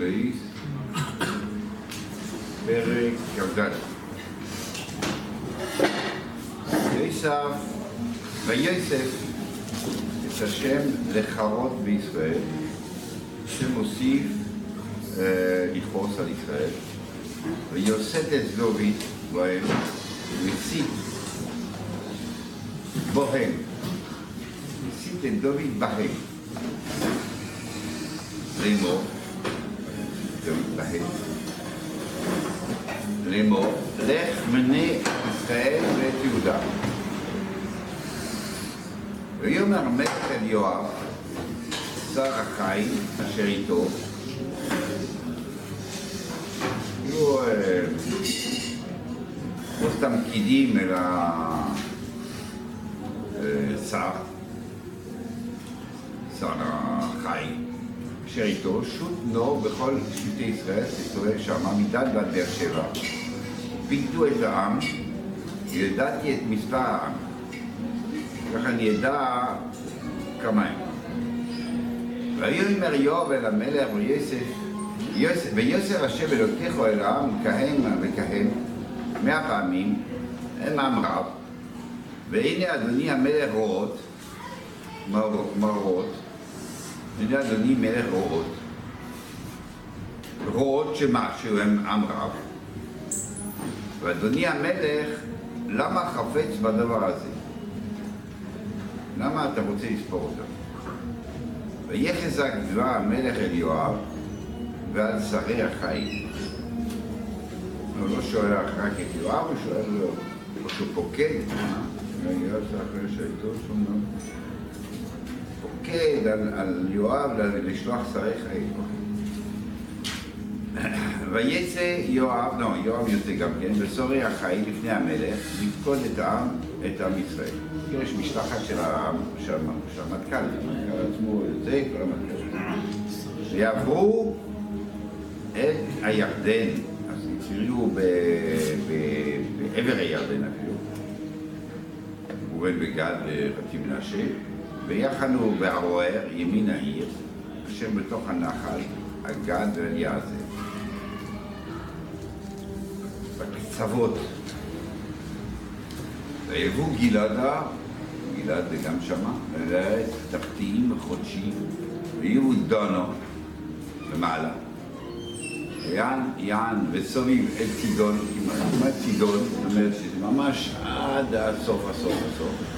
בייס, פרק כ"ד. עשיו, ויוסף את השם לחרות בישראל, שמוסיף אה, לכעוס על ישראל, ויוסד את דוד בהם, מסית בוהם, מסית את דוד בהם. לאמור, דוד בהם, לאמור, לך מנה ישראל ואת יהודה. ויאמר מלך אל יואב, שר החי, אשר איתו, היו אה, לא סתם פקידים, אלא אה, שר, שר החי, אשר איתו, שוט נור בכל שבטי ישראל, תסתובב שמה, מדן ועד באר שבע. פיקדו את העם, ידעתי את מספר העם. ככה אני אדע כמה הם. ויאמר יואב אל המלך ויוסף, יוסף, ויוסף השם אלוקיך אל העם כהם וכהם מאה פעמים, הם עם רב, והנה אדוני המלך רועות, מראות, הנה אדוני מלך רועות, רועות שמשהו הם עם רב, ואדוני המלך, למה חפץ בדבר הזה? למה אתה רוצה לספור אותם? ויחזק דבר המלך אל יואב ועל שרי החיים. הוא לא שואל רק את יואב, הוא שואל לו, או שהוא פוקד, יואב זה אחרי שהייתו פוקד על, על יואב לשלוח שרי חיים. ויצא יואב, לא, יואב יוצא גם כן, וסורי החי לפני המלך, לפקוד את העם, את עם ישראל. יש משלחת של העם, של המטכ"ל, המטכ"ל עצמו יוצא, כל המטכ"ל. ויעברו את הירדן, אז הצביעו בעבר הירדן אפילו, ובן בגד וחצי מנשה, ויחנו בערוער ימין העיר, אשר בתוך הנחל, הגד ואליעזר. בקצוות. ויבוא גלעדה, גלעד זה גם שמה, ולעת תחתיים חודשיים, ויהיו דונו למעלה. יען, יען וסוביב אל צידון, כמעט צידון, זאת אומרת שזה ממש עד הסוף, הסוף, הסוף.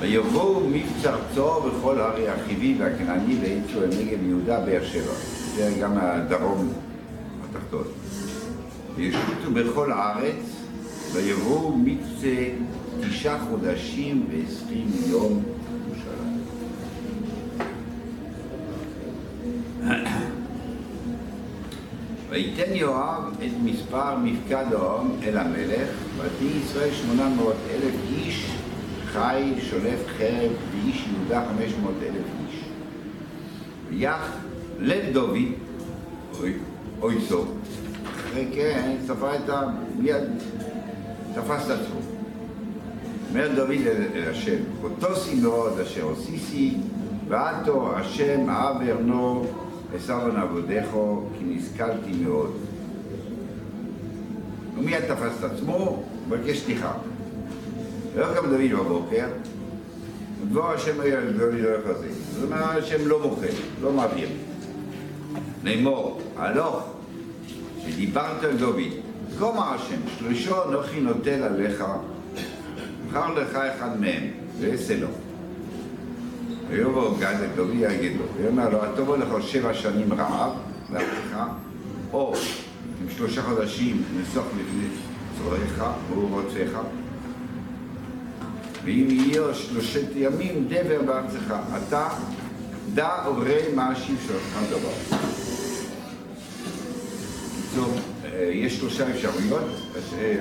ויבואו מבצרצו בכל הרי החיבי והכנעני ויצאו אל נגב יהודה באר שבע. זה גם הדרום התחתון. וישותו בכל הארץ, ויבואו מקצה תשעה חודשים ועשרים יום ירושלים. ויתן יואב את מספר מפקד העם אל המלך, ותהי ישראל שמונה מאות אלף איש, חי, שולף חרב, ואיש יהודה חמש מאות אלף איש. ויח לב דוד, אוי סוף, אחרי כן ספר את ה... מיד תפס את עצמו. אומר דוד אל השם, אותוסי מאוד אשר עושיסי, ועתו השם אב ארנו וסרון עבודךו, כי נשכלתי מאוד. ומיד תפס את עצמו, מבקש סליחה. ולא קם דוד בבוקר, ודבר השם היה לדוד הולך לזה. זאת אומרת, השם לא מוחל, לא מעביר. לאמור, הלוך, שדיברת אל דוד, כה אמר השם, שלושו אנוכי נוטל עליך, בחר לך אחד מהם, ואעשה לו. ויבוא גד את דוד יגיד לו, ויאמר לו, הטובו לך שבע שנים רעב, ואחריך, או עם שלושה חודשים נסוך לפני צורך ורוצך, ואם יהיו שלושת ימים דבר בארצך, אתה דע וראה מה השיב שלך דבר. בקיצור, יש שלושה אפשרויות,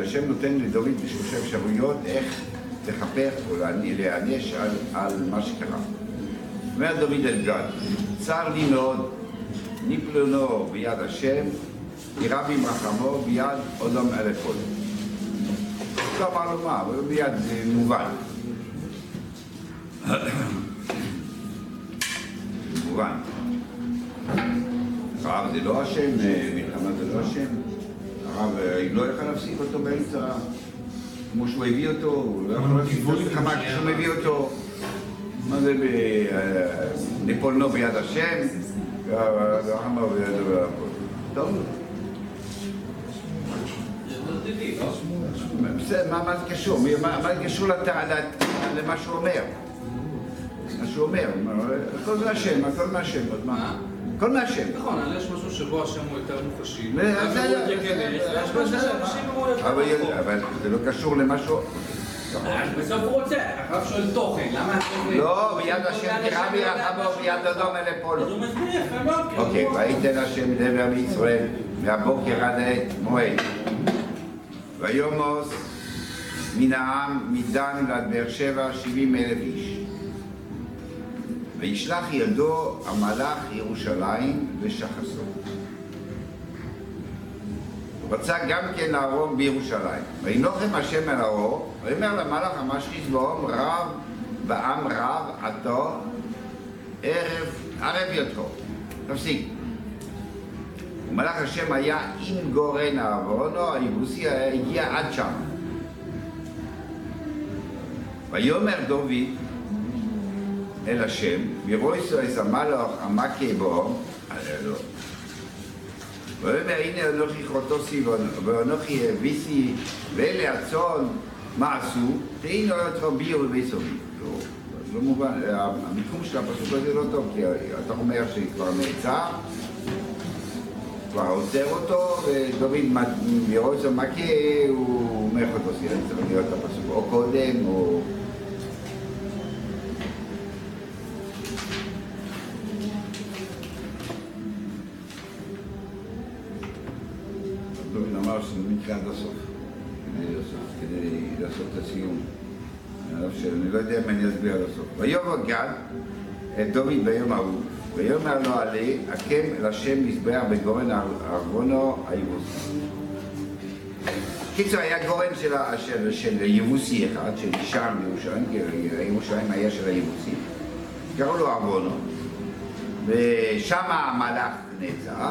השם נותן לדוד שלושה אפשרויות איך לכפר או להיענש על, על מה שקרה. אומר דוד אל גד, צר לי מאוד, ניפלונו ביד השם, ירא ממרחמו ביד אודום אלף עולם. לא אמר לו מה, ביד זה מובן. מובן. רב הרב זה לא אה, מלחמה זה לא השם. הרב אה, לא יכל להפסיק אותו באמצע, כמו שהוא הביא אותו, הוא לא יכול להפסיק את המלחמה כשהוא מביא אותו. מה זה אה, נפולנו ביד השם, והחמה טוב. בסדר, מה זה קשור? מה זה קשור למה שהוא אומר? מה שהוא אומר, הכל מהשם, הכל מהשם, אז מה? הכל מהשם. נכון, אבל יש משהו שבו השם הוא יותר מוחשי. אבל זה לא קשור למשהו... אז בסוף הוא רוצה, הרב שואל תוכן, למה? לא, ביד השם וירחמו יודע ביד. אדום אלה אז לא. הוא מסביר יפה מאוד. כי אוקיי, ויתן השם דבר מישראל מהבוקר עד העת מועד. ויומוס מן העם מדן ועד באר שבע שבעים אלף איש. וישלח ידו המלאך ירושלים ושחסו. רצה גם כן להרוג בירושלים. וינוחם השם אל האור, ויאמר למלאך המשחיז באום רב בעם רב עתו ערב ערב יותו. תפסיק. ומלאך השם היה עם גורן אהרונו, היבוסי היה- הגיע עד שם. ויאמר דוד אל השם, מרויסו אס המלאך המכה בו, הללו. ויאמר הנה אנוכי חוטוסי ואנוכי הביסי ואלה הצאן מה עשו? תהי לא יותר בי ובבי סובי. לא, לא מובן, המיקום של הפסוק הזה לא טוב, כי אתה אומר שכבר נעצר, כבר עוצר אותו, ודוד מרויסו מכה, הוא אומר חוטוסי, זה צריך להיות הפסוק או קודם או... דוד אמר שזה מקרה עד הסוף, כדי לעשות, את הסיום. שאני לא יודע אם אני אסביר עד הסוף. ויאמר גד את דוד ביום ההוא, ויאמר לו עלה, הקם אל השם מזבח בגורן ארבונו היבוסי. קיצור, היה גורן של, של, של יבוסי אחד, שנשאר בירושלים, כי ירושלים היה של היבוסי, קראו לו ארבונו, ושם המלאך נעצר,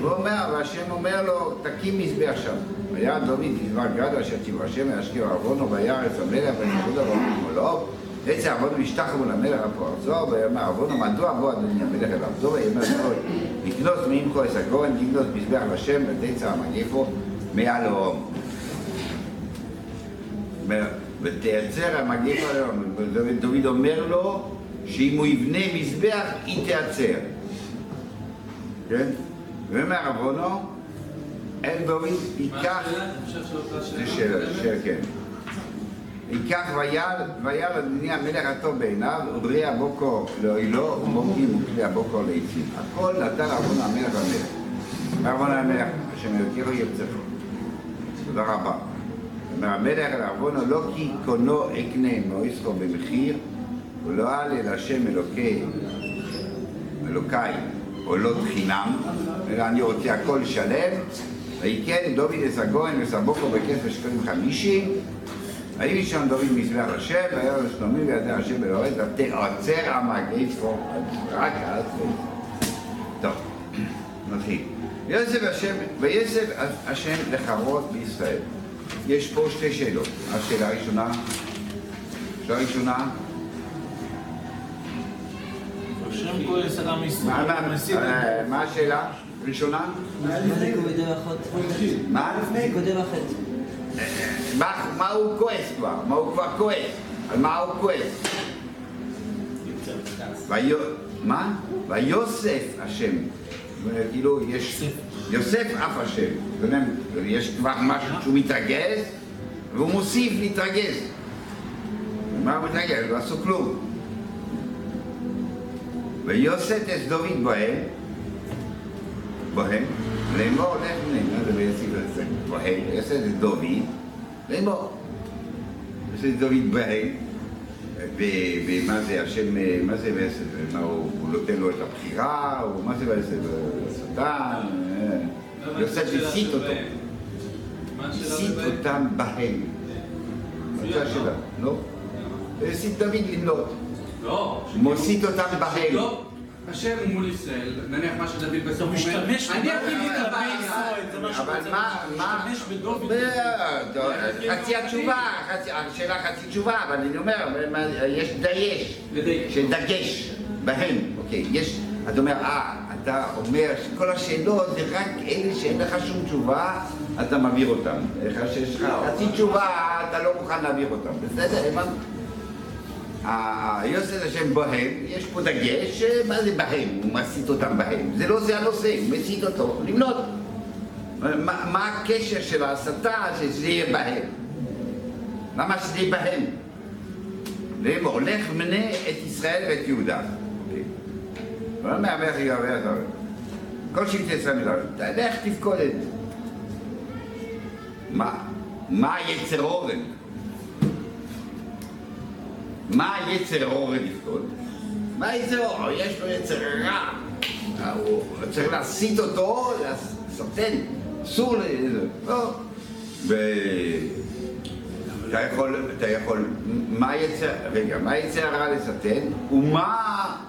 והוא אומר, והשם אומר לו, תקים מזבח שם. היה דוד מזבח גד אשר ציווה השם להשקיע עוונו וירץ המלך ונכבוד עוונו מולו. עצה עוונו ישתחו למלך הפרצו ויאמר עוונו מדוע בוא אדוני המלך אל עבדו ויאמר לו לקנוס מעמקו את הגורן לקנוס מזבח לשם ותצא המגפו מעל ההום. אומר, ותיעצר המגפה היום. דוד- אומר לו שאם הוא יבנה מזבח, היא תיעצר. כן? ואומר עוונו, אין דוד, מה ייקח, השאלה? אני חושב שאותה זה שאלה, שאלה, כן. ייקח ויעל, אדוני המלך הטוב בעיניו, וברי הבוקר לאוהלו, ומוקים וכלי הבוקר לעצים. הכל נתן עוון המלך המלך. עוון המלך, השם אלוקיך ירצחו. תודה רבה. אומר המלך אל עוונו לא כי קונו אקנה מאויסחו במחיר, ולא על אל השם אלוקי, אלוקיי, עולות חינם, אלא אני רוצה הכל שלם, ויקן דוד אסגורן וסבוקו בכסף שקלים חמישים, ויהי שם דוד מזבח השם, והיה לו שלומי בידי השם אלוהי, ותעצר המגפו, רק אז. טוב, נתחיל. יוסף השם, ויוסף השם לחרות בישראל. יש פה שתי שאלות. השאלה הראשונה, השאלה הראשונה, מה- אה, מה השאלה? ראשונה? מה זה קודם החטא? מה? מה, הוא כועס כבר? מה הוא כבר כועס? על מה הוא כועס? מה? ויוסף השם. כאילו יש... יוסף אף השם. יש כבר משהו שהוא מתרגז, והוא מוסיף להתרגז. מה הוא מתרגז? לא עשו כלום. ויוסף את דוד בהם, בהם, לאמור לך בני, מה זה ויוסיף את זה? יוסף את דוד, לאמור. יוסף את דוד בהם, ו- ומה זה השם, מה זה ויוסף? מה הוא נותן לו את הבחירה, או מה זה ויוסף? השטן? אה, יוסף הסית אותו, הסית? אותם בהם. זה השאלה, לא? והסית דוד למנות. לא. מוסית אותם בהם. לא. השם הוא מול ישראל, נניח מה שדוד בסוף אומר, משתמש אני לי את הבעיה. אבל. מה, מה, חצי התשובה, השאלה חצי תשובה, אבל אני אומר, יש דייש. שדגש בהם, אוקיי, יש, אתה אומר, אה, אתה אומר שכל השאלות זה רק אלה שאין לך שום תשובה, אתה מעביר אותם. איך שיש לך חצי תשובה, אתה לא מוכן להעביר אותם, בסדר, הבנת? היוסף השם בהם, יש פה דגש, מה זה בהם? הוא מסית אותם בהם. זה לא זה הנושא, הוא מסית אותו, למנות. מה, מה הקשר של ההסתה שזה יהיה בהם? למה שזה יהיה בהם? והם הולך ומנה את ישראל ואת יהודה. אוקיי. לא מהמלך יהווה את. כל שבטי ישראל מדבר. תלך תפקוד. מה? מה יצר אורן? מה יצר אורן לפקוד? מה יצר אורן? יש לו יצר רע. הוא צריך להסית אותו, לסרטן. אסור ל... לא. ו... אתה יכול, אתה יכול, מה יצא, רגע, מה יצא הרע לסטן, ומה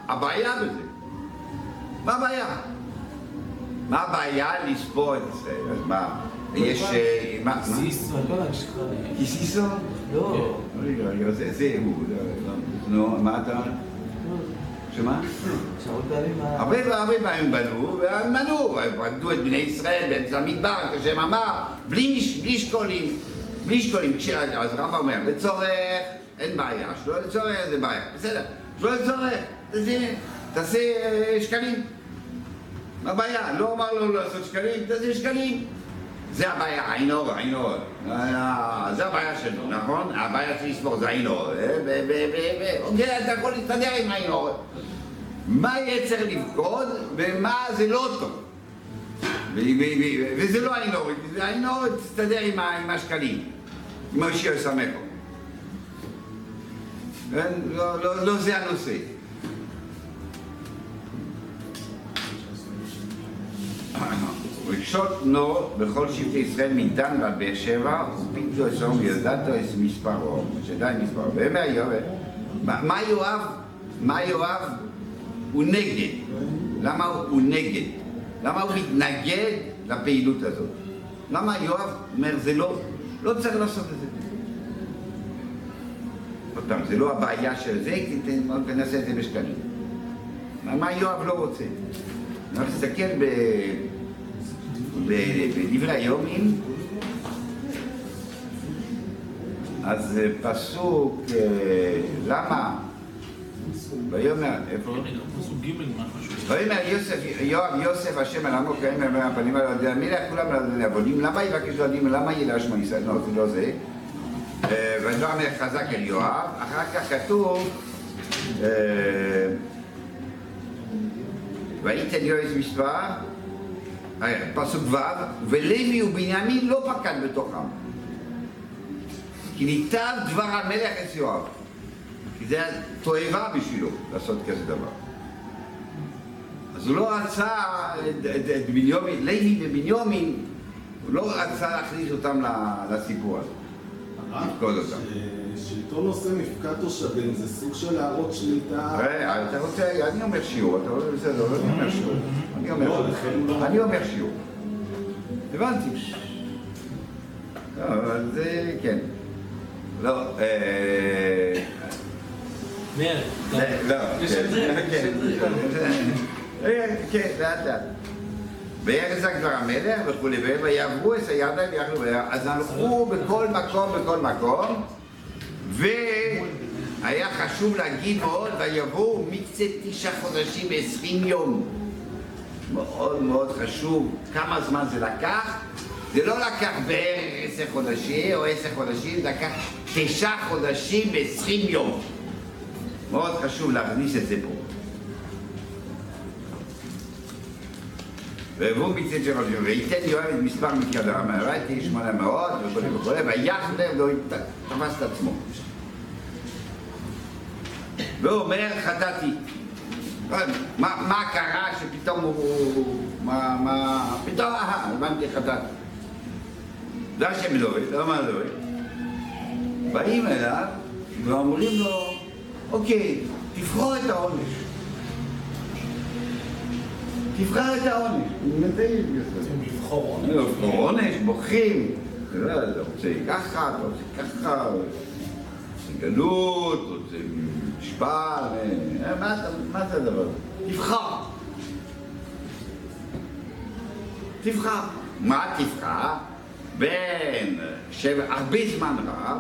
הבעיה בזה? מה הבעיה? מה הבעיה לספור את ישראל? אז מה, יש, אה, מה, מה? סיסו. כל השכונה. קיסיסו? לא. רגע, רגע, זה, זה הוא, נו, מה אתה, שמה? הרבה פעמים בנו, והם מנעו, פקדו את בני ישראל באמצע המדבר, כשהם אמר, בלי שקולים, בלי שקולים, אז רבא אומר, לצורך, אין בעיה, שלא לצורך זה בעיה, בסדר, שלא לצורך, תעשה- תעשה אה, שקלים, מה הבעיה? לא אמר לו לעשות שקלים, תעשה שקלים. זה הבעיה, עין אור, עין אור. זה הבעיה שלו, נכון? הבעיה של לספור זה עין אור. אה, אוקיי, אתה יכול להסתדר עם עין אור. מה צריך לבגוד ומה זה לא טוב. וזה לא עין אור, עין אור תסתדר עם השקלים, עם השיר סמכו. כן? לא- לא לא זה הנושא. רגשות נור בכל שבטי ישראל מדן ועד באר שבע ופיתו אסום וידעת את מספרו, שדי מספרו. ואומר יואב, מה יואב, מה יואב הוא נגד? למה הוא נגד? למה הוא מתנגד לפעילות הזאת? למה יואב אומר זה לא, לא צריך לעשות את זה? עוד פעם, זה לא הבעיה של זה, כי נעשה את זה בשקלים. מה יואב לא רוצה? אנחנו נסתכל ב... בדברי היומים, אז אה, פסוק, אה, למה? ויאמר, איפה? חשוב? ויאמר יוסף, יואב יוסף השם על עמו קיים על הפנים על ידי המלך כולם על ידי עבודים למה יבקש לעדים למה ידע שמו ישראל לא זה לא זה אה, וידבר המלך חזק אל יואב אחר כך כתוב וייתן יואב מספר אה, פסוק ו' ולוי ובנימין לא פקד בתוכם. כי ניתב דבר המלך את יואב. כי זה היה תועבה בשבילו לעשות כזה דבר. אז הוא לא רצה את, את, את בנימין, לוי ובנימין, הוא לא רצה להכניס אותם לסיפור הזה, לפקוד אותם. שלטון נושא מפקד תושבים זה סוג של להראות שליטה. אה, אתה רוצה, אני אומר שיעור, אתה אומר בסדר, לא, אני אומר שיעור. אני אומר לא, שיעור. לא- אני אומר שיעור. הבנתי. לא, אבל זה, כן. לא, אה... מאיר, לא, לא, כן, לשדרג. כן, כן, לאט לאט. ויחזק דבר המלך וכולי, ויעברו את הירדן ויחלו ביחד. אז הלכו בכל מקום, בכל מקום, והיה חשוב להגיד מאוד, ויבואו מקצה תשעה חודשים ועשרים יום. מאוד מאוד חשוב כמה זמן זה לקח. זה לא לקח בערך עשר חודשים או עשר חודשים, זה לקח תשעה חודשים ועשרים יום. מאוד חשוב להכניס את זה פה. והבאו מצד של רבי וייתן יואב את מספר מקדם, ראיתי שמונה מאות וכו' וכו', ויחלב לא תפס את עצמו. והוא אומר חטאתי. מה, מה קרה שפתאום הוא... מה, מה... פתאום, אהה, הבנתי חטאתי. זה השם אלוהי, למה אלוהי? באים אליו ואומרים לו, אוקיי, תבחור את העונש. תבחר את העונש. לבחור לא יודע, עונש, יודע, אתה רוצה ככה, אתה רוצה ככה, רוצה גלות, רוצה משפט, אה, מה אתה- מה זה הדבר הזה? תבחר. תבחר. מה תבחר? בין הרבה זמן רב,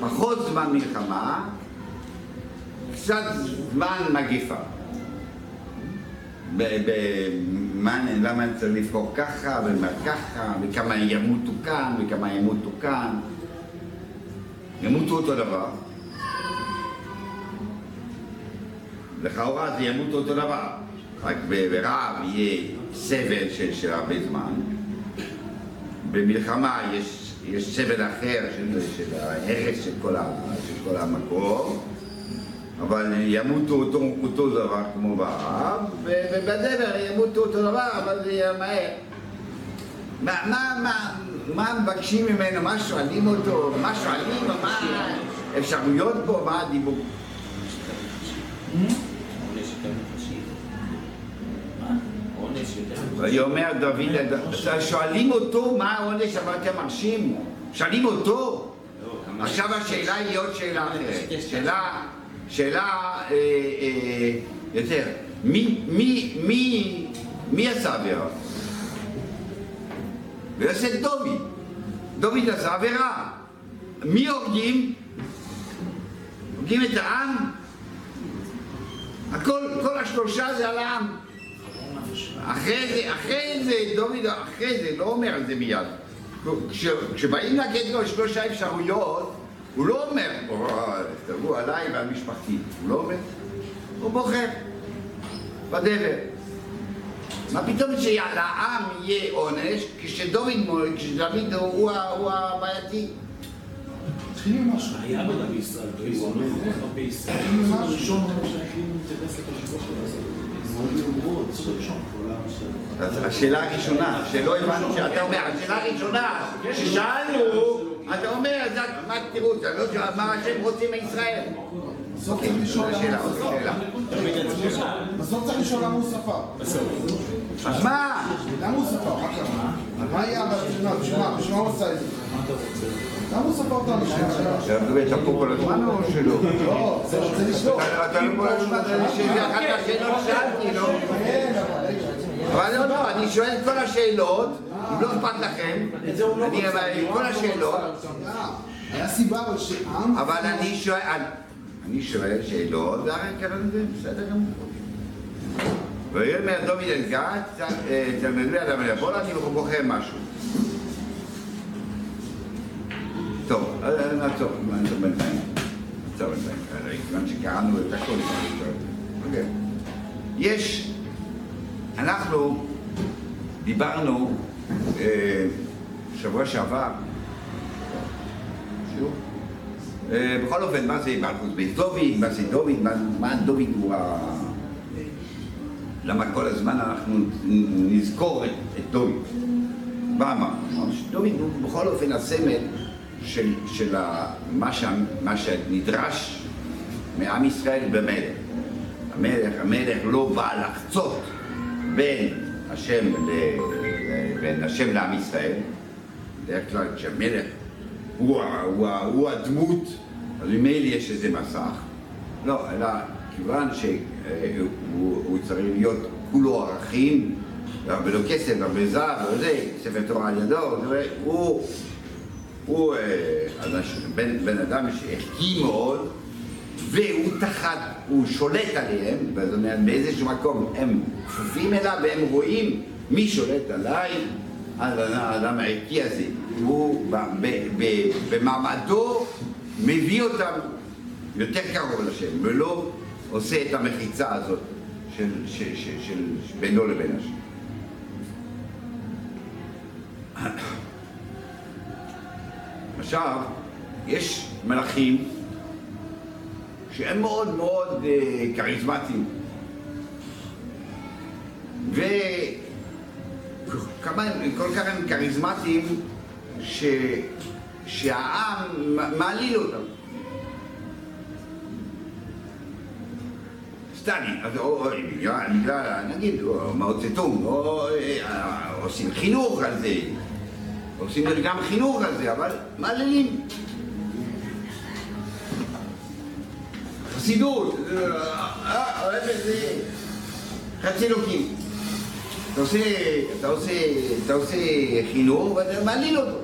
פחות זמן מלחמה, קצת זמן מגיפה. למה אני צריך לבחור ככה ומה ככה, וכמה ימותו כאן וכמה ימותו כאן. ימותו אותו דבר. לכאורה זה ימותו אותו דבר, רק ברעב יהיה סבל של, של הרבה זמן. במלחמה יש, יש סבל אחר של, של ההרס של כל, ה, של כל המקום. אבל ימותו אותו, אותו דבר כמו ברעב, ובדבר ימותו אותו דבר, אבל זה יהיה מהר. מה, מה, מה, מה מבקשים ממנו, מה שואלים אותו, מה שואלים, מה האפשרויות פה, מה הדיבור? עונש יותר מחשיב. מה? עונש יותר מחשיב. ויאמר דוד, שואלים אותו מה העונש אבל אתם מרשים? שואלים אותו? עכשיו השאלה היא עוד שאלה אחרת. שאלה, שאלה אה, אה, יותר, מי, מי, מי, מי עשה עבירה? ויוסף דוד. דוד עשה עבירה. מי הורגים? הורגים את העם? הכל, כל השלושה זה על העם. אחרי זה, אחרי זה, דוד, אחרי זה, לא אומר את זה מיד. כש, כשבאים להגיד לו שלושה אפשרויות, הוא לא אומר, "אוי, תבואו עליי ועל משפחתי. הוא לא אומר. הוא בוחר. בדבר. מה פתאום שלעם יהיה עונש כשדוד, כשדוד הוא, הוא הבעייתי? תתחיל עם משהו. היה בדוד בישראל, הוא בישראל. ברוך הוא. מאוד יאמרו, צריך ראשון. אז השאלה הראשונה, שלא הבנו, שאתה אומר, השאלה הראשונה ששאלנו, אתה אומר, מה תראו, לא מה שהם רוצים מישראל. בסוף צריך לשאול למה הוא ספר. בסוף צריך לשאול למה הוא ספר. אז מה? למה הוא ספר? מה קרה? מה היה הרציונל? בשביל מה? בשביל מה הוא עשה את זה? למה הוא ספר אותנו? כל הזמן או שלא? לא, זה רוצה לשלוח. אתה אתה לא כל הזמן, אני אחת שאלתי, לא? כן, אבל לא, לא, אני שואל את כל השאלות, אם לא אכפת לכם, אני אבל כל השאלות, היה סיבה אבל שעם... אבל אני שואל, אני שואל שאלות, והרי ככה זה בסדר גמור. ויאמר דוד אל גד, תלמדו אדם אל יבוא אני בוחר משהו. טוב, אז נעצור, נעצור בינתיים. נעצור בינתיים, כיוון שקראנו את הכל. אוקיי. יש, אנחנו דיברנו אה, שבוע שעבר, אה, בכל אופן, מה זה מלכוס בית דוד, מה זה דוד, מה דוד הוא ה... למה כל הזמן אנחנו נזכור את, את דוד? מה אמרנו? שדוד הוא בכל אופן הסמל של, של ה, מה, שה, מה שנדרש מעם ישראל במלך. המלך, המלך לא בא לחצות בין השם, ל, ל- בין השם לעם ישראל. בדרך כלל כשהמלך הוא, הוא, ה- הוא הדמות, אז ממילא יש איזה מסך. לא, אלא כיוון שהוא הוא צריך להיות כולו ערכים, הרבה לא כסף, הרבה זהב, וזה, ספר תורה על ידו, הוא, אה, בן, בן אדם שערכי מאוד, והוא תחת, הוא שולט עליהם, זאת אומרת באיזשהו מקום הם כפופים אליו והם רואים מי שולט עליי, אז האדם הערכי הזה, הוא במעמדו מביא אותם יותר קרוב לשם, ולא עושה את המחיצה הזאת של, של, של, של בינו לבין השם. עכשיו, יש מלאכים שהם מאוד מאוד אה, כריזמטיים. וכמה הם, כל כך הם כריזמטיים ש... שהעם מעליל אותם. סטלין, אז או- בגלל, נגיד, או מאו צטונג, או אה, עושים חינוך על זה, עושים גם חינוך על זה, אבל מעללים. חסידות, אה, אה, חצי אלוקים. אתה עושה, אתה עושה, אתה עושה חינוך ואתה מעליל אותו.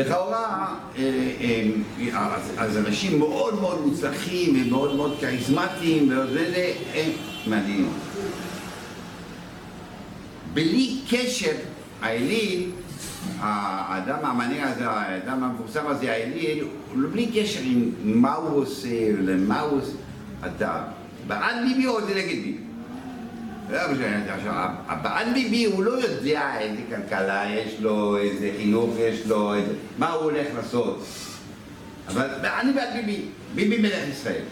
לכאורה, אה, אה, אז, אז אנשים מאוד מאוד מוצלחים ומאוד מאוד כריזמטיים וזה, הם מעניינים. בלי קשר, האליל, האדם המעניין הזה, האדם המפורסם הזה, האליל, בלי קשר עם מה הוא עושה, למה הוא עושה, אתה בעד ביבי או נגד ביבי? לא הבעל ביבי הוא לא יודע איזה כלכלה יש לו, איזה חינוך יש לו, איזה, מה הוא הולך לעשות. אבל אני בעד ביבי, ביבי מלך ישראל.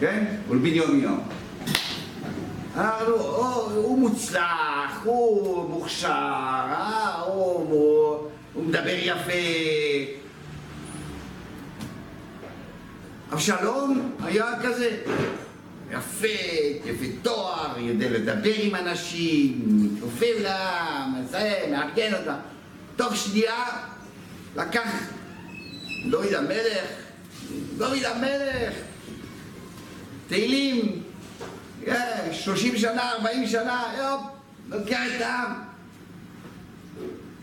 כן? ולבנימין יום. אנחנו, הוא, הוא מוצלח, הוא מוכשר, אה, הוא, הוא, הוא מדבר יפה. אבשלום היה כזה, יפה, יפה תואר, יודע לדבר עם אנשים, מתכופף לעם, זה, מארגן אותם. תוך שנייה לקח דוד המלך, דוד המלך, תהילים, כן, 30 שנה, 40 שנה, יופ, לוקח את העם.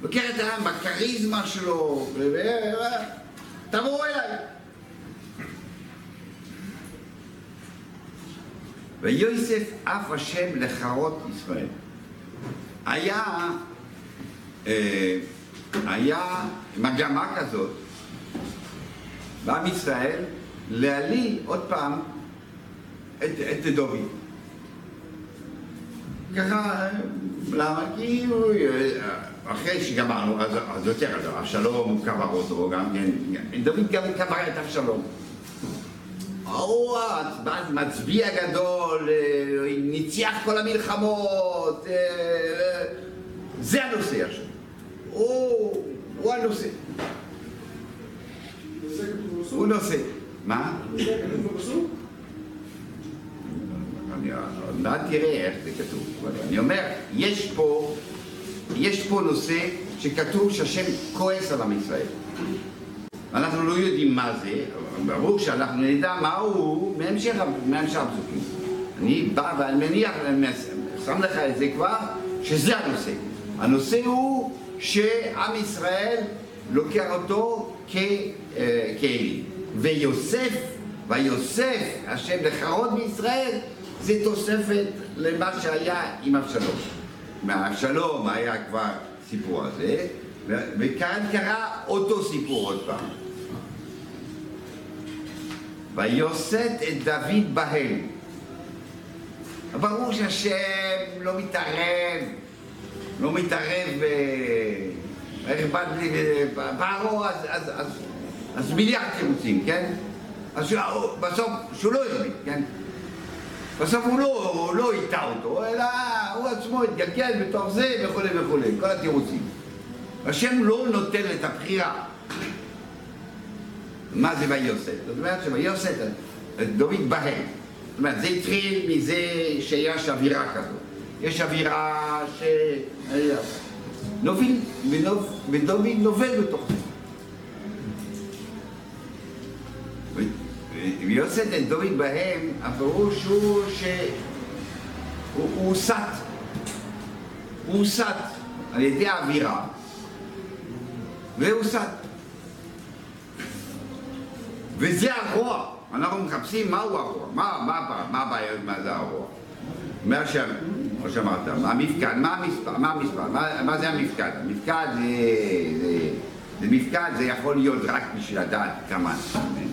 לוקח את העם בכריזמה שלו, תבואו אליי. ויוסף אף השם לחרות ישראל. היה, אה, היה מגמה כזאת בעם ישראל להעליל עוד פעם את, את דוד. ככה, למה? כי הוא, אחרי שגמרנו, אז, אז יותר, אבשלום הוא קבר אותו גם כן, דוד גם קבר את אבשלום. הוא המצביע גדול, אה, ניצח כל המלחמות, אה, זה הנושא עכשיו. הוא, הוא הנושא? הוא נושא. מה? עוד מעט תראה איך זה כתוב, אני אומר, יש פה, יש פה נושא שכתוב שהשם כועס על עם ישראל. אנחנו לא יודעים מה זה, ברור שאנחנו נדע מה הוא מהמשך, מהמשך הפסוקים. אני בא ואני מניח, שם לך את זה כבר, שזה הנושא. הנושא הוא שעם ישראל לוקח אותו כ- אה, כאלי. ויוסף, ויוסף השם לחרות בישראל, זה תוספת למה שהיה עם אבשלום. מהאבשלום היה כבר סיפור הזה, וכאן קרה אותו סיפור עוד פעם. ויוסת את דוד בהם. ברור שהשם לא מתערב, לא מתערב ב... איך אכפת לי, פרעה, אז, אז, אז, אז מיליארד תירוצים, כן? אז שהוא- בסוף, שהוא לא החליט, כן? בסוף הוא לא, הוא לא הטעה אותו, אלא הוא עצמו התגלגל בתוך זה וכולי וכולי, כל התירוצים. השם לא נותן את הבחירה. מה זה ויוסת? זאת אומרת שויוסת, דוד בהם. זאת אומרת, זה התחיל מזה שיש אווירה כזאת. יש אווירה ש... נוביל, ונוב- נובל בתוך זה. ו- ו- ויוסת את דוד בהם, הפירוש הוא שהוא הוא הוסת. הוא הוסת על ידי האווירה, והוסת. וזה הרוע. אנחנו מחפשים מהו הרוע, מה, מה? מה הבעיה, מה זה הרוע? מה שם, כמו שאמרת, מה המפקד, מה המספר, מה המספר, מה, מה זה המפקד? המפקד זה, זה, זה מפקד, זה יכול להיות רק בשביל לדעת כמה אנשים.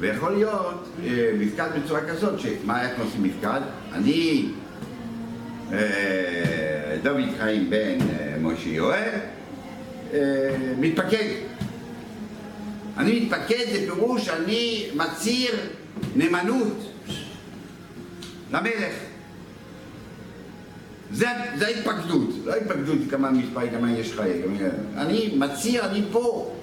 ויכול להיות אה, מפקד בצורה כזאת, שמה, איך עושים מפקד? אני, אה, דוד חיים בן אה, משה יואל, אה, מתפקד. אני מתפקד זה פירוש אני מצהיר נאמנות למלך. זה, זה ההתפקדות, לא ההתפקדות כמה מספר, כמה יש לך, אני מצהיר, אני פה.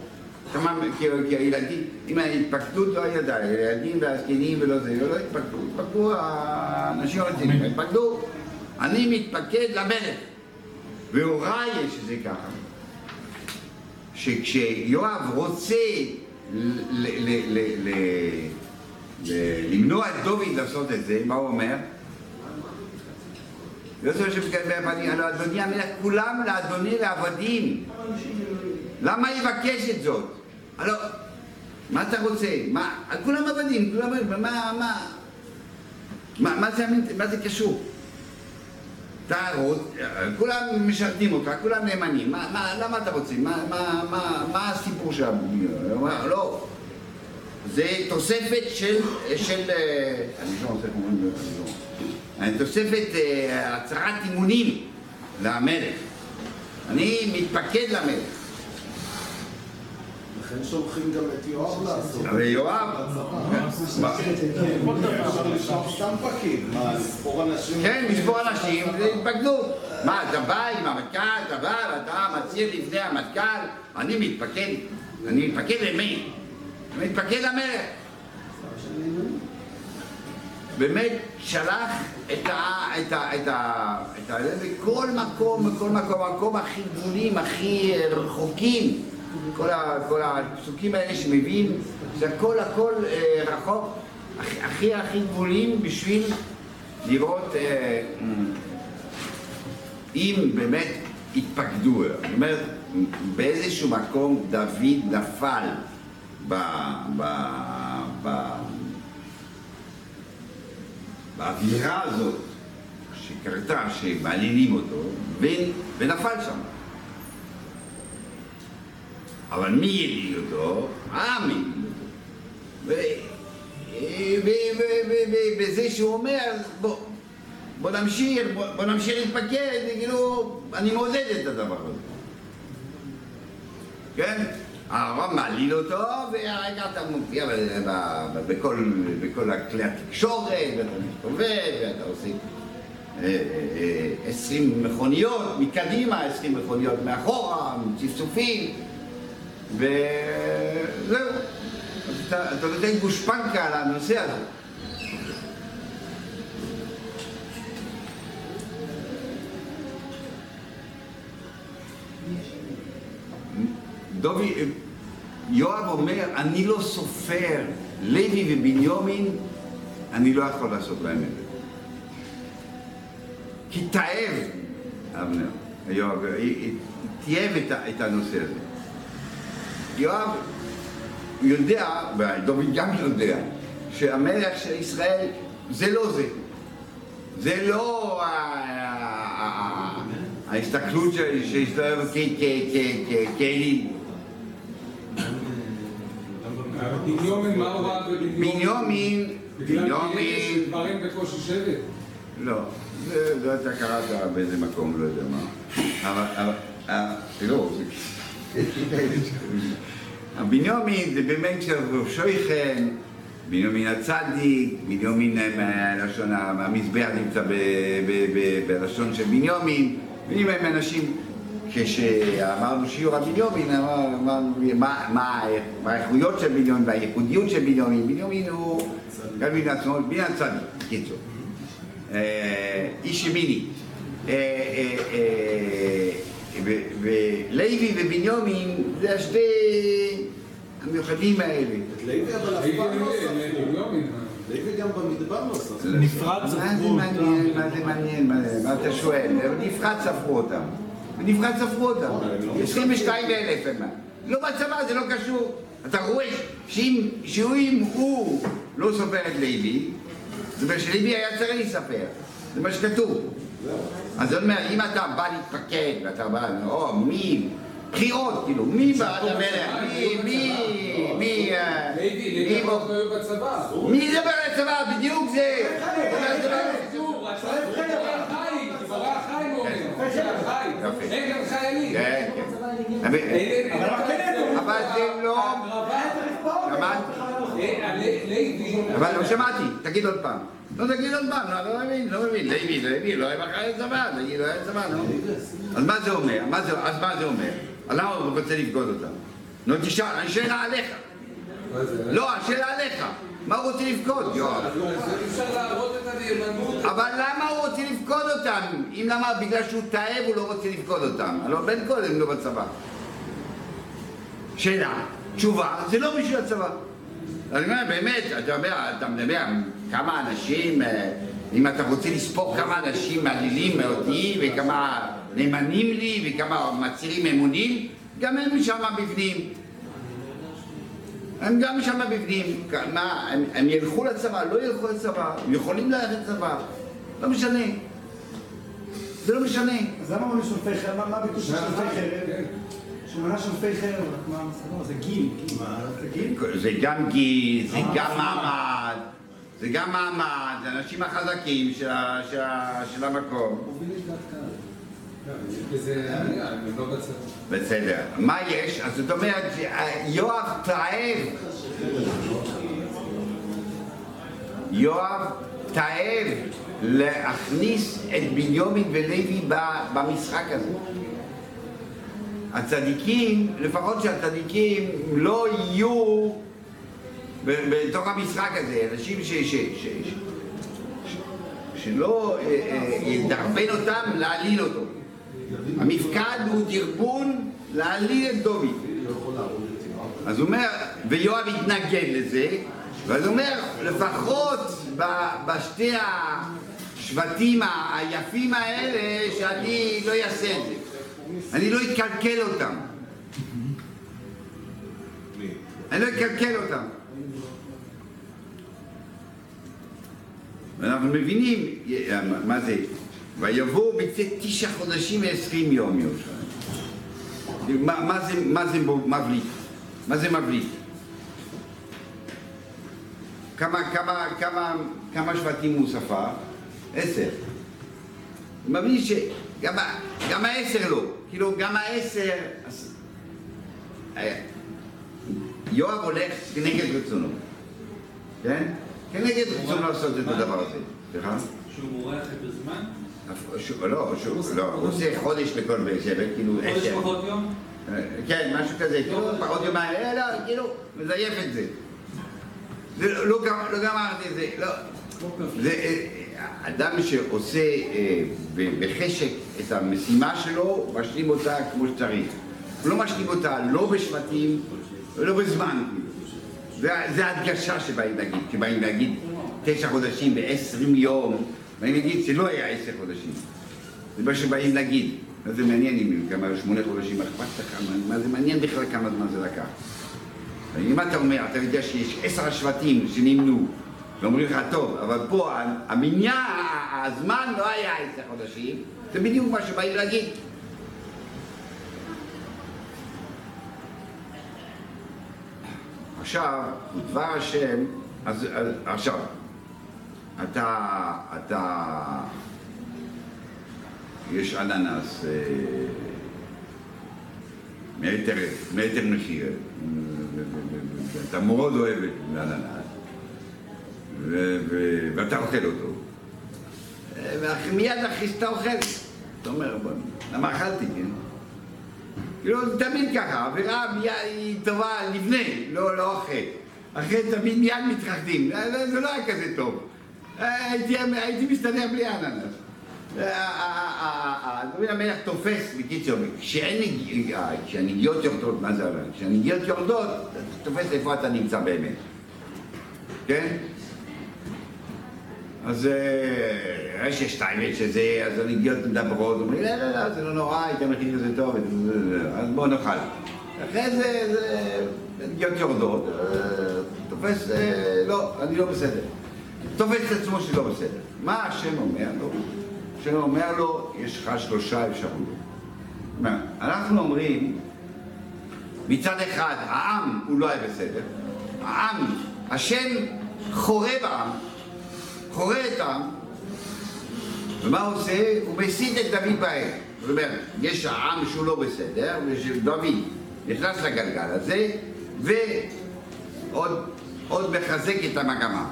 כמה, כי, כי הילדים, אם ההתפקדות לא הייתה, הילדים והזקנים ולא זה, לא התפקדו, התפקדו האנשים הרציניים, התפקדו, אני מתפקד למלך. והוריי יש את זה ככה, שכשיואב רוצה למנוע את דוד לעשות את זה, מה הוא אומר? יוסף שבגבי עבדים, הלא אדוני המלך כולם לאדוני לעבדים. למה יבקש את זאת? הלא, מה אתה רוצה? מה, כולם עבדים, כולם עבדים, מה, מה, מה זה קשור? אתה. כולם משרתים אותך, כולם נאמנים, מה, מה, למה אתה רוצה? מה, מה, מה, מה הסיפור שם? לא, זה תוספת של, של, אה, אני לא רוצה אומרים, אני לא. תוספת אה, הצהרת אימונים למלך. אני מתפקד למלך. לכן שולחים גם את יואב לעשות. אבל יואב, מה? אפשר לשלוח סתם פקיד, מה, לספור אנשים? כן, מספור אנשים, זה התפקדות. מה, אתה בא עם המטכ"ל, אתה בא ואתה מצהיר לפני המטכ"ל, אני מתפקד, אני מתפקד למי? אני מתפקד למלך. באמת שלח את ה... את ה... את ה... את ה... בכל מקום, בכל מקום, המקום הכי גבולים, הכי רחוקים. כל, הפסוקים האלה שמביאים, זה הכל הכל אה, רחוק, הכי הכי גבולים בשביל לראות אה, אם באמת התפקדו. אני אומר, באיזשהו מקום דוד נפל ב... ב... ב... באווירה הזאת שקרתה, שמעלילים אותו. ונפל שם. אבל מי יליד אותו? העם יליד אותו. ו- ו- ו- ו- ו- בזה שהוא אומר, בוא, בוא נמשיך, בוא, בוא נמשיך להתפקד, כאילו, אני מעודד את הדבר הזה. כן? הרב מעליל אותו, והרגע אתה מופיע בכל, בכל כלי התקשורת, ואתה מסתובב, ואתה עושה אה, אה, אה, עשרים מכוניות מקדימה, עשרים מכוניות מאחורה, צפצופים, וזהו. אתה, אתה נותן גושפנקה על הנושא הזה. דובי, יואב אומר, אני לא סופר, לוי ובנימין, אני לא יכול לעשות להם את זה. כי תאב, אבנר, יואב, ה- את הנושא הזה. יואב יודע, ודוד גם יודע, שהמלך של ישראל זה לא זה. זה לא ההסתכלות של- שיש לו כ- כ- כ- כ- כאלים. בנימין, מה הוא ראה כאלה בנימין, שדברים בקושי שבט. לא, זה אתה קראת באיזה מקום, לא יודע מה. אבל, אבל, לא, זה... בנימין זה באמת של שויכן, בנימין הצדיק, בנימין אה, מהלשון, המזבח נמצא בלשון של בנימין, ואם הם אנשים, כשאמרנו שיעור הבנימין, אמר- אמרנו מה- האיכויות של בנימין והייחודיות של בנימין, בנימין הוא גם מן עצמו, בנימין הצדיק, בקיצור. אה, איש ימיני. אה, אה, אה, ולוי ובנימין זה השתי המיוחדים האלה. את לוי אבל אף פעם לא ספרו. בנימין. לוי גם במדבר לא ספרו. נפרד מה זה ספרו מעניין, מה זה מעניין, מה אתה שואל? בנפרד ספרו אותם. בנפרד ספרו אותם. 22 אלף הם. לא בצבא, זה לא קשור. אתה רואה שאם הוא לא סופר את לוי, זה אומר שלוי היה צריך להספר. זה מה שכתוב. אז זאת אומרת, אם אתה בא להתפקד, ואתה בא, או מי, בחירות, כאילו, מי בעד המלך? מי, מי, מי, אה, מי לא. מי הצבא? בדיוק זה. כן, כן. אבל- אין- אבל זה לא... הקרבה- שמעת? אה, ל- לוי. אבל לא שמעתי, תגיד עוד פעם. לא תגיד עוד פעם, לא, לא מבין, לא מבין. לוי, לוי, לא בחיים צבא, תגיד, לא היה צבא, נו. אז מה זה אומר? מה אז מה זה אומר? למה הוא רוצה לפקוד אותם? נו, תשאל, אני שאלה עליך. לא, השאלה עליך. מה הוא רוצה לפקוד, יואב? אפשר להראות את הנאמנות. אבל למה הוא רוצה לפקוד אותם? אם למה? בגלל שהוא תאב הוא לא רוצה לפקוד אותם. הלוא בן קודם לא בצבא. שאלה, תשובה, זה לא בשביל הצבא. אני אומר, באמת, אתה אומר, אתה מדבר, כמה אנשים, אה, אם אתה רוצה לספור כמה אנשים מעלילים אותי, וכמה נאמנים לי, וכמה מצהירים אמונים, גם הם שם בפנים. הם גם שם בפנים. מה, הם, הם ילכו לצבא, לא ילכו לצבא, הם יכולים ללכת לצבא, לא משנה. זה לא משנה. אז למה מונה שולפי חרב? מה- הביטוי של שולפי חרב? חרב, רק מה המסקנות? זה גיל. גם גיל, זה גם מעמד, זה גם מעמד, זה האנשים החזקים של, המקום. לא בצבא. בסדר. מה יש? אז זאת אומרת, יואב תאב, יואב תאב להכניס את בנימין ולוי במשחק הזה. הצדיקים, לפחות שהצדיקים לא יהיו בתוך המשחק הזה, אנשים ש... ש, ש, ש שלא אה, אה, ידרבן אותם להעליל אותו. המפקד הוא ארגון להעליל את דוד. אז הוא אומר, ויואב התנגד לזה, ואז הוא אומר, לפחות בשתי השבטים היפים האלה, שאני לא אעשה את זה. אני לא אקלקל אותם. אני לא אקלקל אותם. ואנחנו מבינים מה זה, ויבואו בצאת תשעה חודשים ועשרים יום ירושלים. מה, זה, מבליט? מה זה מבליט? כמה, כמה, כמה, כמה שבטים הוא ספר? עשר. מבליט שגם העשר לא, כאילו גם העשר... אז- אה, יואב הולך כנגד רצונו, כן? כנגד רצונו לעשות את הדבר הזה. סליחה? שהוא מורח את הזמן? לא, לא, הוא עושה חודש לכל בית שבט, כאילו חודש עשר. פחות יום? אה, כן, משהו כזה, כאילו פחות יומיים, אה, לא, כאילו, מזייף את זה. לא- לא לא גמרתי את זה, לא. אדם שעושה אה, בחשק את המשימה שלו, משלים אותה כמו שצריך. הוא לא משלים אותה לא בשבטים ולא בזמן. זה ההדגשה שבאים להגיד, שבאים להגיד תשע חודשים ועשרים יום, באים להגיד שלא היה עשר חודשים. זה מה שבאים להגיד. מה זה מעניין אם כמה שמונה חודשים, אכפת לך? מה- זה מעניין בכלל כמה זמן זה לקח? אם אתה אומר, אתה יודע שיש עשר שבטים שנמנו, ואומרים לך, טוב, אבל פה המניין, הזמן לא היה עשר חודשים, זה בדיוק מה שבאים להגיד. עכשיו, דבר השם, אז, אז עכשיו, אתה, אתה, יש אננס, אה, מטר, מחיר, אתה מאוד אוהב את ו- ואתה אוכל אותו, ומיד אחרי שאתה אוכל, אתה אומר, למה אכלתי, כן? כאילו, תמיד ככה, מיד היא טובה לפני, לא, לא אחרי. אחרי תמיד מיד מתרחדים, זה, זה לא היה כזה טוב. הייתי, הייתי מסתדר בלי אננס. דוד המלך תופס, בקיצור, אה, כשהנגיעות יורדות, מה זה אומר? כשהנגיעות יורדות, תופס איפה אתה נמצא באמת. כן? אז אה, יש שתיים שזה, אז הנגיעות מדברות, אומרים, לא, לא, לא, זה לא נורא, היית מכין כזה טוב, אז בוא נאכל. אחרי זה, זה הנגיעות יורדות, אה, תופס, אה, לא, אני לא בסדר. תופס את עצמו שלא בסדר. מה השם אומר לו? השם אומר לו, יש לך שלושה אפשרויות. אנחנו אומרים, מצד אחד, העם הוא לא היה בסדר, העם, השם חורה בעם, חורה את העם, ומה הוא עושה? הוא מסית את דוד בהם. זאת אומרת, יש העם שהוא לא בסדר, ודוד נכנס לגלגל הזה, ועוד עוד מחזק את המגמה.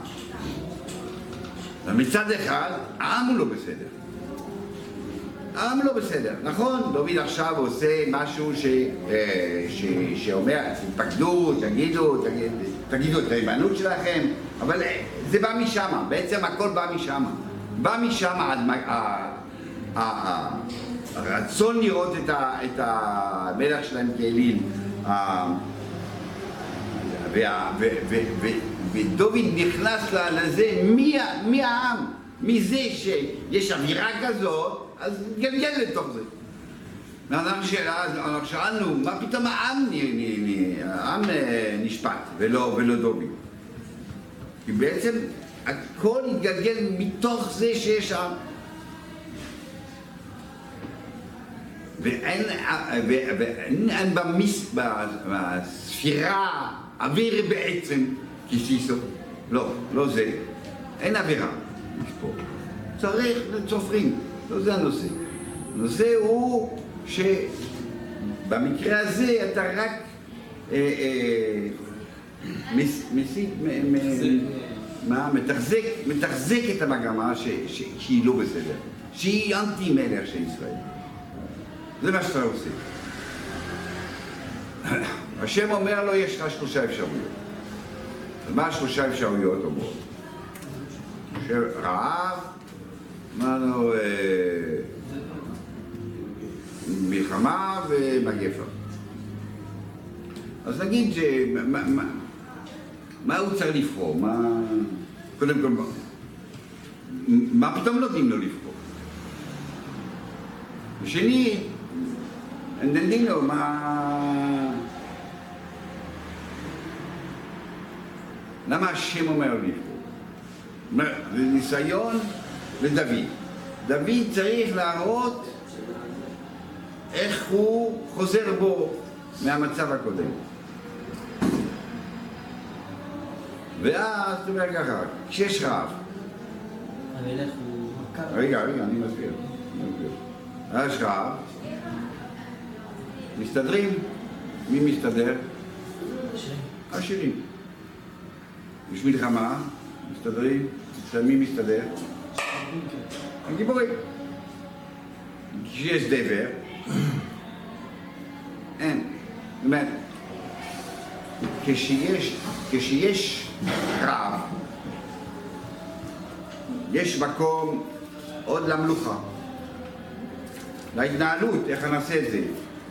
ומצד אחד, העם הוא לא בסדר. העם לא בסדר. נכון, דוד עכשיו עושה משהו ש, אה, ש, שאומר, תתפקדו, תגידו, תגיד, תגידו את הנאמנות שלכם, אבל זה בא משם, בעצם הכל בא משם. בא משם הרצון לראות את, המלך שלהם כאליל. ודוד נכנס לזה מי- מהעם, מזה שיש אווירה כזאת, אז גלגל לתוך זה. ואנחנו שאל- אנחנו שאלנו, מה פתאום העם, העם אה, נשפט ולא, דוד? כי בעצם הכל התגלגל מתוך זה שיש עם. ואין, ואין אין במס, ב- בספירה אוויר בעצם כסיסו. לא, לא זה. אין אווירה. צריך לצופרים, לא זה הנושא. הנושא הוא שבמקרה הזה אתה רק אה, אה, מסית, מה, מתחזק, מתחזק את המגמה ש, ש, שהיא לא בסדר, שהיא אנטי מלך של ישראל. זה מה שאתה עושה. השם אומר לו, יש לך שלושה אפשרויות. ומה השלושה אפשרויות אומרות? רעב, אמרנו, אה, מלחמה ומגפה. אז נגיד. מה, הוא צריך לבחור? מה... קודם כל, מה, פתאום נותנים לו לבחור? ושנית, נותנים לו מה... למה השם אומר פה? זה ניסיון לדוד. דוד צריך להראות איך הוא חוזר בו מהמצב הקודם. ואז, אתה אומר ככה, כשיש רעב, המלך הוא... רגע, רגע, אני מסביר. יש רעב, מסתדרים? מי מסתדר? עשירים. יש מלחמה, מסתדרים? מי מסתדר? הגיבורים. כשיש דבר, אין. זאת אומרת, כשיש, כשיש רעב, יש מקום עוד למלוכה, להתנהלות, איך נעשה את זה.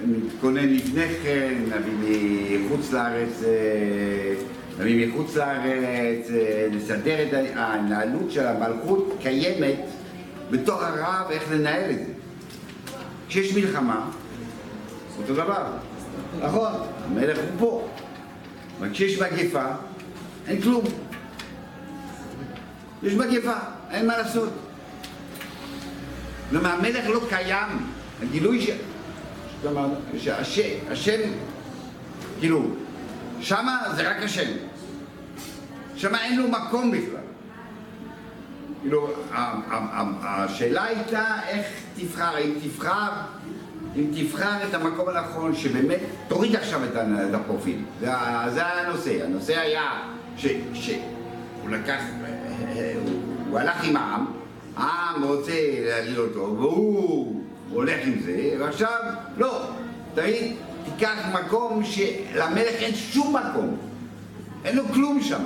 נתכונן לפני כן, נביא מחוץ לארץ, אה, נביא מחוץ לארץ, אה, נסדר את ההתנהלות של המלכות קיימת בתוך הרעב, איך לנהל את זה. כשיש מלחמה, אותו דבר. נכון, המלך הוא פה. אבל כשיש מגפה, אין כלום. יש מגפה, אין מה לעשות. כלומר, המלך לא קיים, הגילוי ש... שהשם, כאילו, שמה זה רק השם. שמה אין לו מקום בכלל. כאילו, השאלה הייתה איך תבחר, אם תבחר, אם תבחר את המקום הנכון שבאמת תוריד עכשיו את הפרופיל. זה, זה הנושא. הנושא היה שהוא לקח, הוא, הוא הלך עם העם, העם רוצה להגיד אותו, והוא הולך עם זה, ועכשיו, לא, תגיד, תיקח מקום שלמלך אין שום מקום, אין לו כלום שם.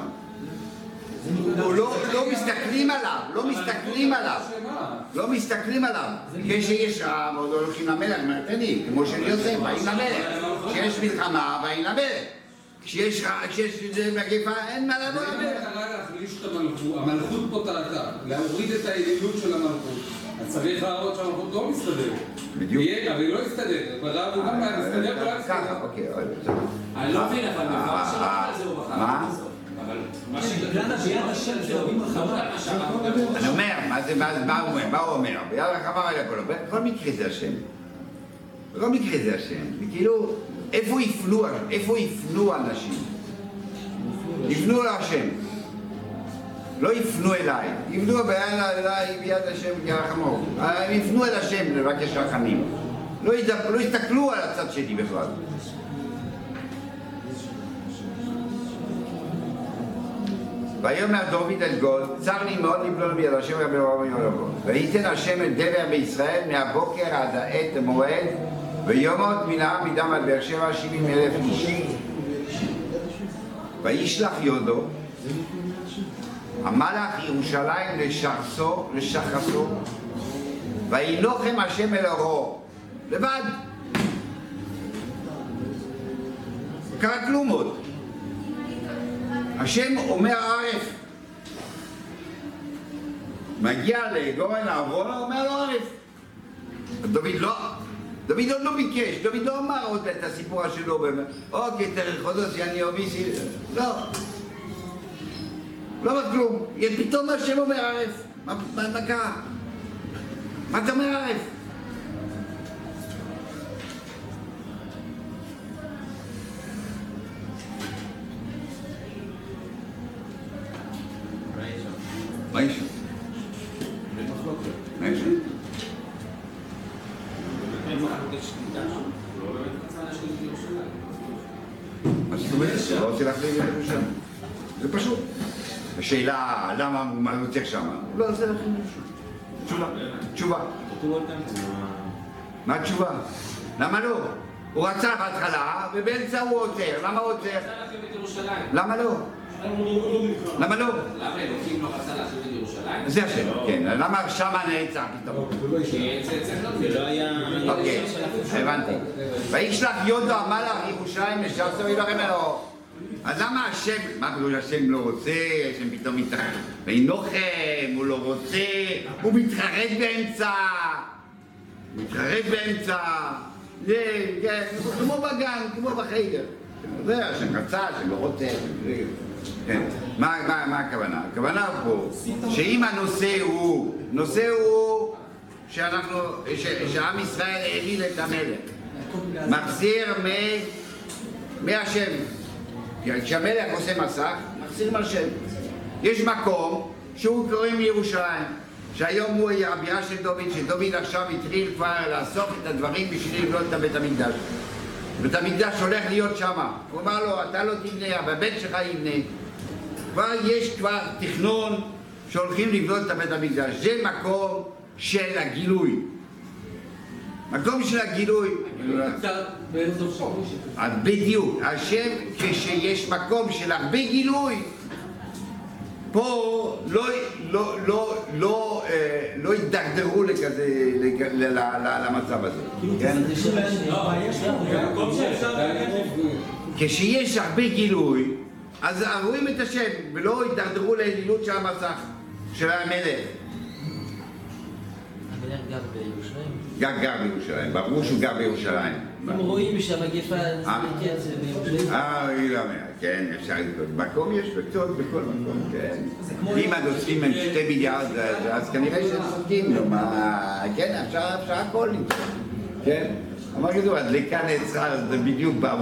לא, לא מסתכלים עליו, לא מסתכלים עליו, לא מסתכלים עליו. כשיש רב, עוד הולכים למלך, תן לי, כמו של יוסף, באים למלך. כשיש מלחמה, באים למלך. כשיש מגפה, אין מה לבוא אם למלך. המטרה להחליש את המלכות, המלכות פה טעתה, להוריד את היעילות של המלכות. אז צריך להראות שהמלכות לא מסתדרת. בדיוק. אבל היא לא מסתדרת. ברב הוא גם היה מסתדר ולא ככה, מסתדר. אוקיי, בסדר. אני לא מבין, אבל דבר שלא על זה הוא בחר. מה? אבל לא שאמרת. אני אומר, מה זה, מה מה הוא אומר? מה הוא אומר? ביד רחבה ועל הכל. בכל מקרה זה השם. בכל מקרה זה השם. זה כאילו, איפה יפנו, איפה יפנו אנשים? יפנו להשם. לא יפנו אליי. יפנו ביד אליי ביד השם כרחמו. יפנו אל השם לבקש רחמים. לא לא יסתכלו על הצד שלי בכלל. ויאמר דוד אל גוד, צר לי מאוד לבלון ביד השם וברוב יום לבוא. וייתן השם את דבר בישראל מהבוקר עד העת המועד, ויומות מן העם מדם עד באר שבע שבעים אלף איש. וישלח יודו, המלאך ירושלים לשרסו, לשחסו, וילוחם השם אל אורו, לבד. קרה כלום עוד. השם אומר ערף. מגיע לגורן אהרונה, אומר לו ערף. דוד לא, דוד עוד לא ביקש, דוד לא אמר עוד את הסיפור שלו. אוקיי, תאריך חודש, אני אוביסי, לא. לא אמר כלום. פתאום השם אומר ערף. מה קרה? מה אתה אומר ערף? צריך שם? לא לירושלים. תשובה. תשובה. מה התשובה? למה לא? הוא רצה בהתחלה, ובאמצע הוא עוצר. למה הוא עוצר? להחליף את ירושלים. למה לא? למה לא? למה אלוקים לא רצה להחליף את ירושלים? זה השאלה, כן. למה שמה נעצר פתאום? כי זה. זה לא היה... אוקיי, הבנתי. וישלח יודו המלאך ירושלים לשרסו ילחם אלוהו. אז למה השם, מה בגלל השם לא רוצה, השם פתאום מתרחב, וינוחם, הוא לא רוצה, הוא מתחרט באמצע, מתחרט באמצע, זה, כן, כמו בגן, כמו בחיידר. זה השם רצה, השם לא רוצה, כן. מה, מה, מה הכוונה? הכוונה פה, שאם הנושא הוא, נושא הוא שאנחנו, ש, שעם ישראל העליל את המלך, מחזיר. מהשם. כשהמלך עושה מסך, מחזיר מהשם. יש מקום שהוא קוראים לירושלים, שהיום הוא הבירה של דוד, שדוד עכשיו התחיל כבר לאסוף את הדברים בשביל לבנות את בית המקדש. בית המקדש הולך להיות שמה. הוא אמר לו, אתה לא תבנה, אבל הבן שלך יבנה. כבר יש כבר תכנון שהולכים לבנות את הבית המקדש. זה מקום של הגילוי. מקום של הגילוי. אז בדיוק, השם כשיש מקום של הרבה גילוי, פה לא, לא, לא, לא, אה, לא הידרדרו לכזה, למצב הזה, כן? כשיש הרבה גילוי, אז רואים את השם, ולא הידרדרו לאלילות של המסך, של המלך. המלך גר בירושלים. גם גר בירושלים, ברור שהוא גר בירושלים. אם רואים שהמגפה אה. כן, זה בירושלים. אה, היא לא אומרת, כן, אפשר לבדוק. מקום יש בקצות בכל מקום, כן. אם הנוסעים הם שתי מיליארד, אז- כנראה שהם צודקים, נו, מה, כן, אפשר הכל למצוא, כן. אמר כתוב, הדלקה נעצרה, זה בדיוק. אה,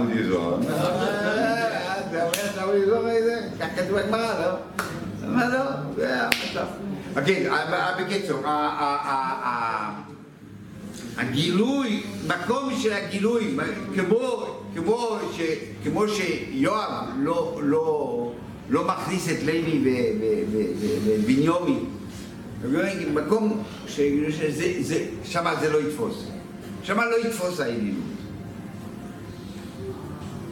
זה אומר שעמוד יזור זה, כך כתוב בגמרא, לא? מה לא? זה המצב. אוקיי, אה, בקיצור, הגילוי, מקום של הגילוי, כמו, כמו, ש, כמו שיואב לא, לא, לא מכניס את לוי ובניומי, מקום שזה, זה, שם זה לא יתפוס, שם לא יתפוס האלילות,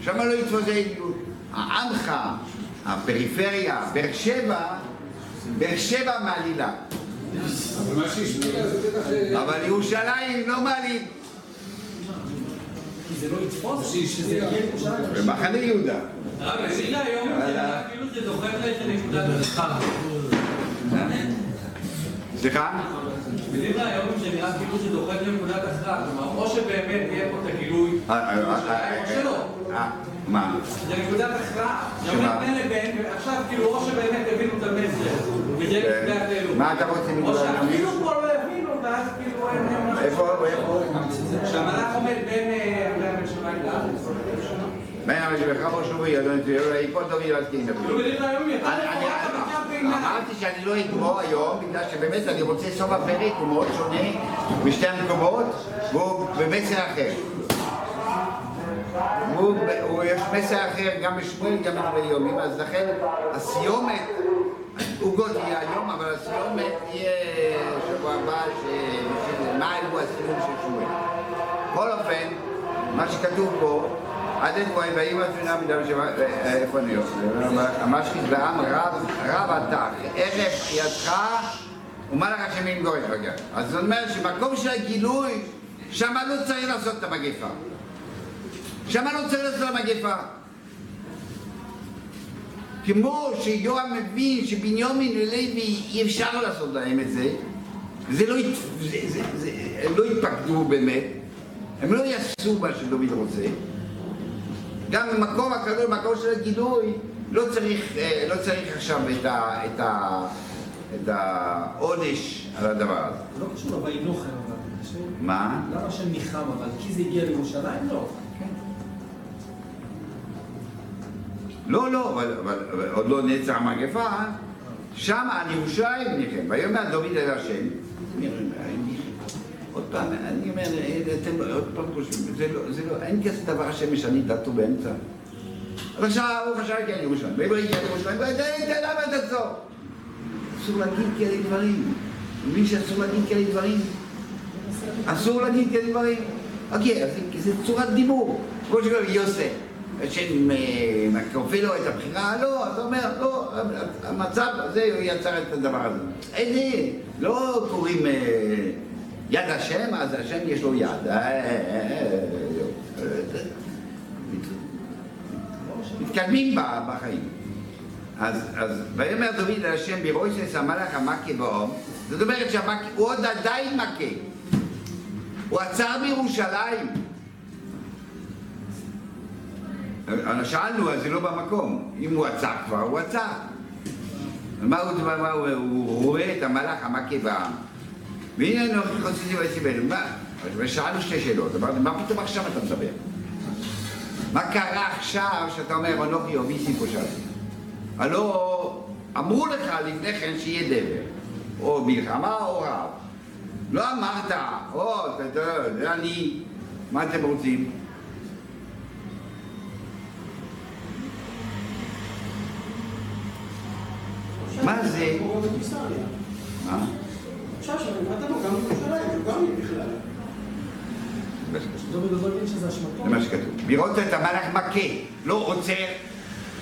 שם לא יתפוס האלילות, העמך, הפריפריה, באר שבע, באר שבע מעלילה, אבל זה ירושלים לא מעלים. זה לא יתפוס. שזה. במחנה יהודה. הרב, תגיד לה היום, זה נראה כאילו זה דוחף לאיזה נקודת. סליחה? תגיד לה היום שנראה כאילו זה דוחף לנקודת השכר. כלומר, או שבאמת יהיה פה את הגילוי, אה, אה, אה, או שלא. מה? זה נקודת הכרעה. ועכשיו כאילו או שבאמת הבינו את המסר, כן. אלו. מה אתה רוצה או מנקודת שאפילו פה לא הבינו, ואז כאילו הם... הם- איפה, איפה? שהמלאך עומד בין אה. בין המשפחה יותר אני- אני- מפורט המצב בעיניי. אמרתי שאני לא אגמור היום, בגלל שבאמת אני רוצה סוף הפרק, הוא מאוד שונה בשתי המקומות, והוא במסר אחר. הוא יש מסר אחר גם בשמואל, גם בנבל יומים, אז לכן הסיומת עוגות יהיה היום, אבל הסיומת יהיה שבוע הבא, מה הוא הסיום של שמואל. בכל אופן, מה שכתוב פה, עד אין מועד ויהי מתפינה מדם שבע, אה, איפה אני עושה? המשחיס בעם רב, רב אתה, ערך ידך ומלך השם ינגור את בגר. אז זאת אומרת שמקום של הגילוי, שם לא צריך לעשות את המגפה. שם לא צריך לעשות את המגפה. כמו שיואב מבין שבנימין ולוי אי אפשר לעשות להם את זה, זה לא, ית... זה, זה, זה, הם לא יתפקדו באמת, הם לא יעשו מה שדוד רוצה. גם במקום הקדוש, במקום של הגילוי, לא צריך, אה, לא צריך עכשיו את, ה, את, ה, את העונש על הדבר הזה. לא קשור אבל. קשור- מה? למה ניחם אבל? כי זה הגיע לירושלים? לא. לא, לא, אבל, אבל, אבל עוד לא נעצר המגפה, שם על ירושלים ניחם. ויאמר דוד אל השם, אני אני- עוד פעם, אני אומר, אתם עוד פעם חושבים, זה לא, זה לא, אין כזה דבר השם משנה דתו באמצע. אז עכשיו הוא חשב כי על ירושלים, ויאמר כי על ירושלים, ותן למה את עצור. אסור להגיד כאלה דברים. מבין שאסור להגיד כאלה דברים? אסור להגיד כאלה דברים. אוקיי, אז זה צורת דיבור. כמו שקוראים יוסף, השם אה, כופה לו את הבחירה, לא, הוא אומר, לא, המצב הזה, יצר את הדבר הזה. איזה, לא קוראים אה, יד השם, אז השם יש לו יד. אה, אה, אה, אה, אה, מתקדמים בחיים. אז, אז ויאמר דוד אל השם ברויסס המלאך המכה באום, זאת אומרת שהמכה, הוא עוד עדיין מכה. הוא עצר בירושלים. אבל שאלנו, אז זה לא במקום. אם הוא עצר כבר, הוא עצר. מה הוא, מה, מה, הוא, הוא רואה את המלאך המכה בעם. והנה אנוכי חסידי ויסיבנו. מה? ושאלנו שתי שאלות. אמרנו, מה פתאום עכשיו אתה מדבר? מה קרה עכשיו שאתה אומר אנוכי הוביסי פושעתי? הלא אמרו לך לפני כן שיהיה דבר, או מלחמה או רב. לא אמרת, או, אתה יודע, אני, מה אתם רוצים? מה זה? מה? עכשיו שנגעת בו גם בירושלים, הוא גם בכלל. דוד עוד לא. זה מה שכתוב. לראות את המלאך מכה, לא עוצר,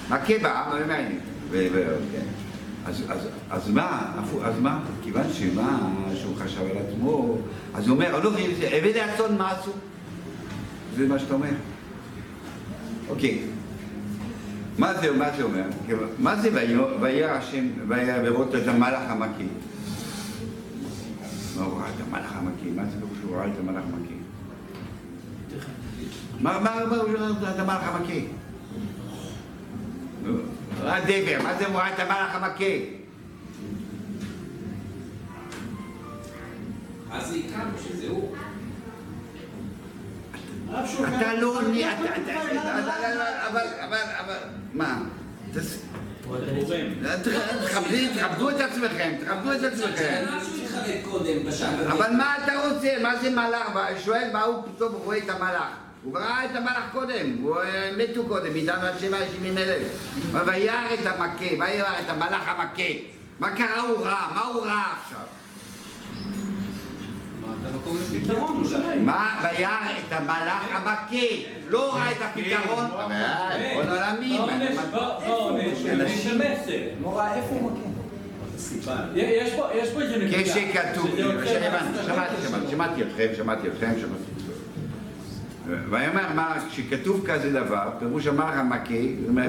מכה בעם, אבל מעניין. ו- ו- כן. אז, אז, אז מה, אז מה, כיוון שמה, שהוא חשב על עצמו, אז הוא אומר, לא, עבדי הצאן מה עשו? זה מה שאתה אומר. אוקיי. מה זה, מה זה אומר? מה זה וירא השם, וירא לראות את המלאך המכה? מה הוא ראה את המלאך המכה? מה זה פירוש שהוא ראה את המלאך המכה? מה, הוא ראה את המלאך המכה? ראה דבר, מה זה הוא ראה את המלאך המכה? אז הכרנו שזה הוא. אתה לא עונה, אבל, אבל, אבל, מה? תכבדו- את עצמכם, תכבדו את עצמכם. אבל מה אתה רוצה? מה זה מלאך? שואל מה הוא פתאום רואה את המלאך. הוא ראה את המלאך קודם, אה, מתו קודם, עידן עד שבע שבעים אלף. וירא את המכה, וירא את המלאך המכה. מה קרה הוא ראה? מה הוא ראה עכשיו? מה וירא את המלאך המכה? לא ראה את הפתרון? כל העולמים. לא ראה איפה הוא מכה. יש פה- יש פה איזה נקודה. כשכתוב, מהסטטיסטיקה שמעתי, אתכם, שמעתי אתכם, שמעתי. ויאמר מה, כשכתוב כזה דבר, פירוש המלאך המכה,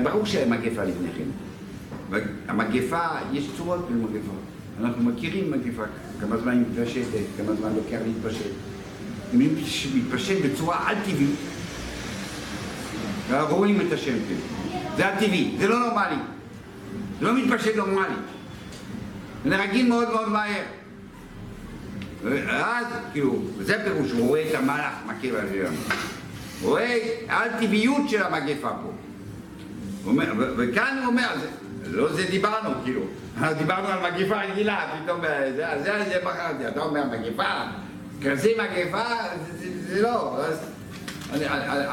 ברור שהמגפה לפני כן. המגפה, יש צורות במגפה. אנחנו מכירים מגפה, כמה זמן היא מתפשטת, כמה זמן לוקח להתפשט. אם היא מתפשט בצורה על טבעית, אנחנו רואים את השם כאילו. זה על טבעי, זה לא נורמלי. זה לא מתפשט נורמלי. נהרגים מאוד מאוד מהר. ואז, כאילו, זה פירוש, הוא רואה את המלאך מכה באוויר. הוא רואה על טבעיות של המגפה פה. וכאן הוא אומר, זה, לא זה דיברנו, כאילו, דיברנו על מגפה רגילה, פתאום, זה, זה, זה בחרתי, אתה אומר מגפה, כזה מגפה, זה, זה, זה לא, אז, אני, אני,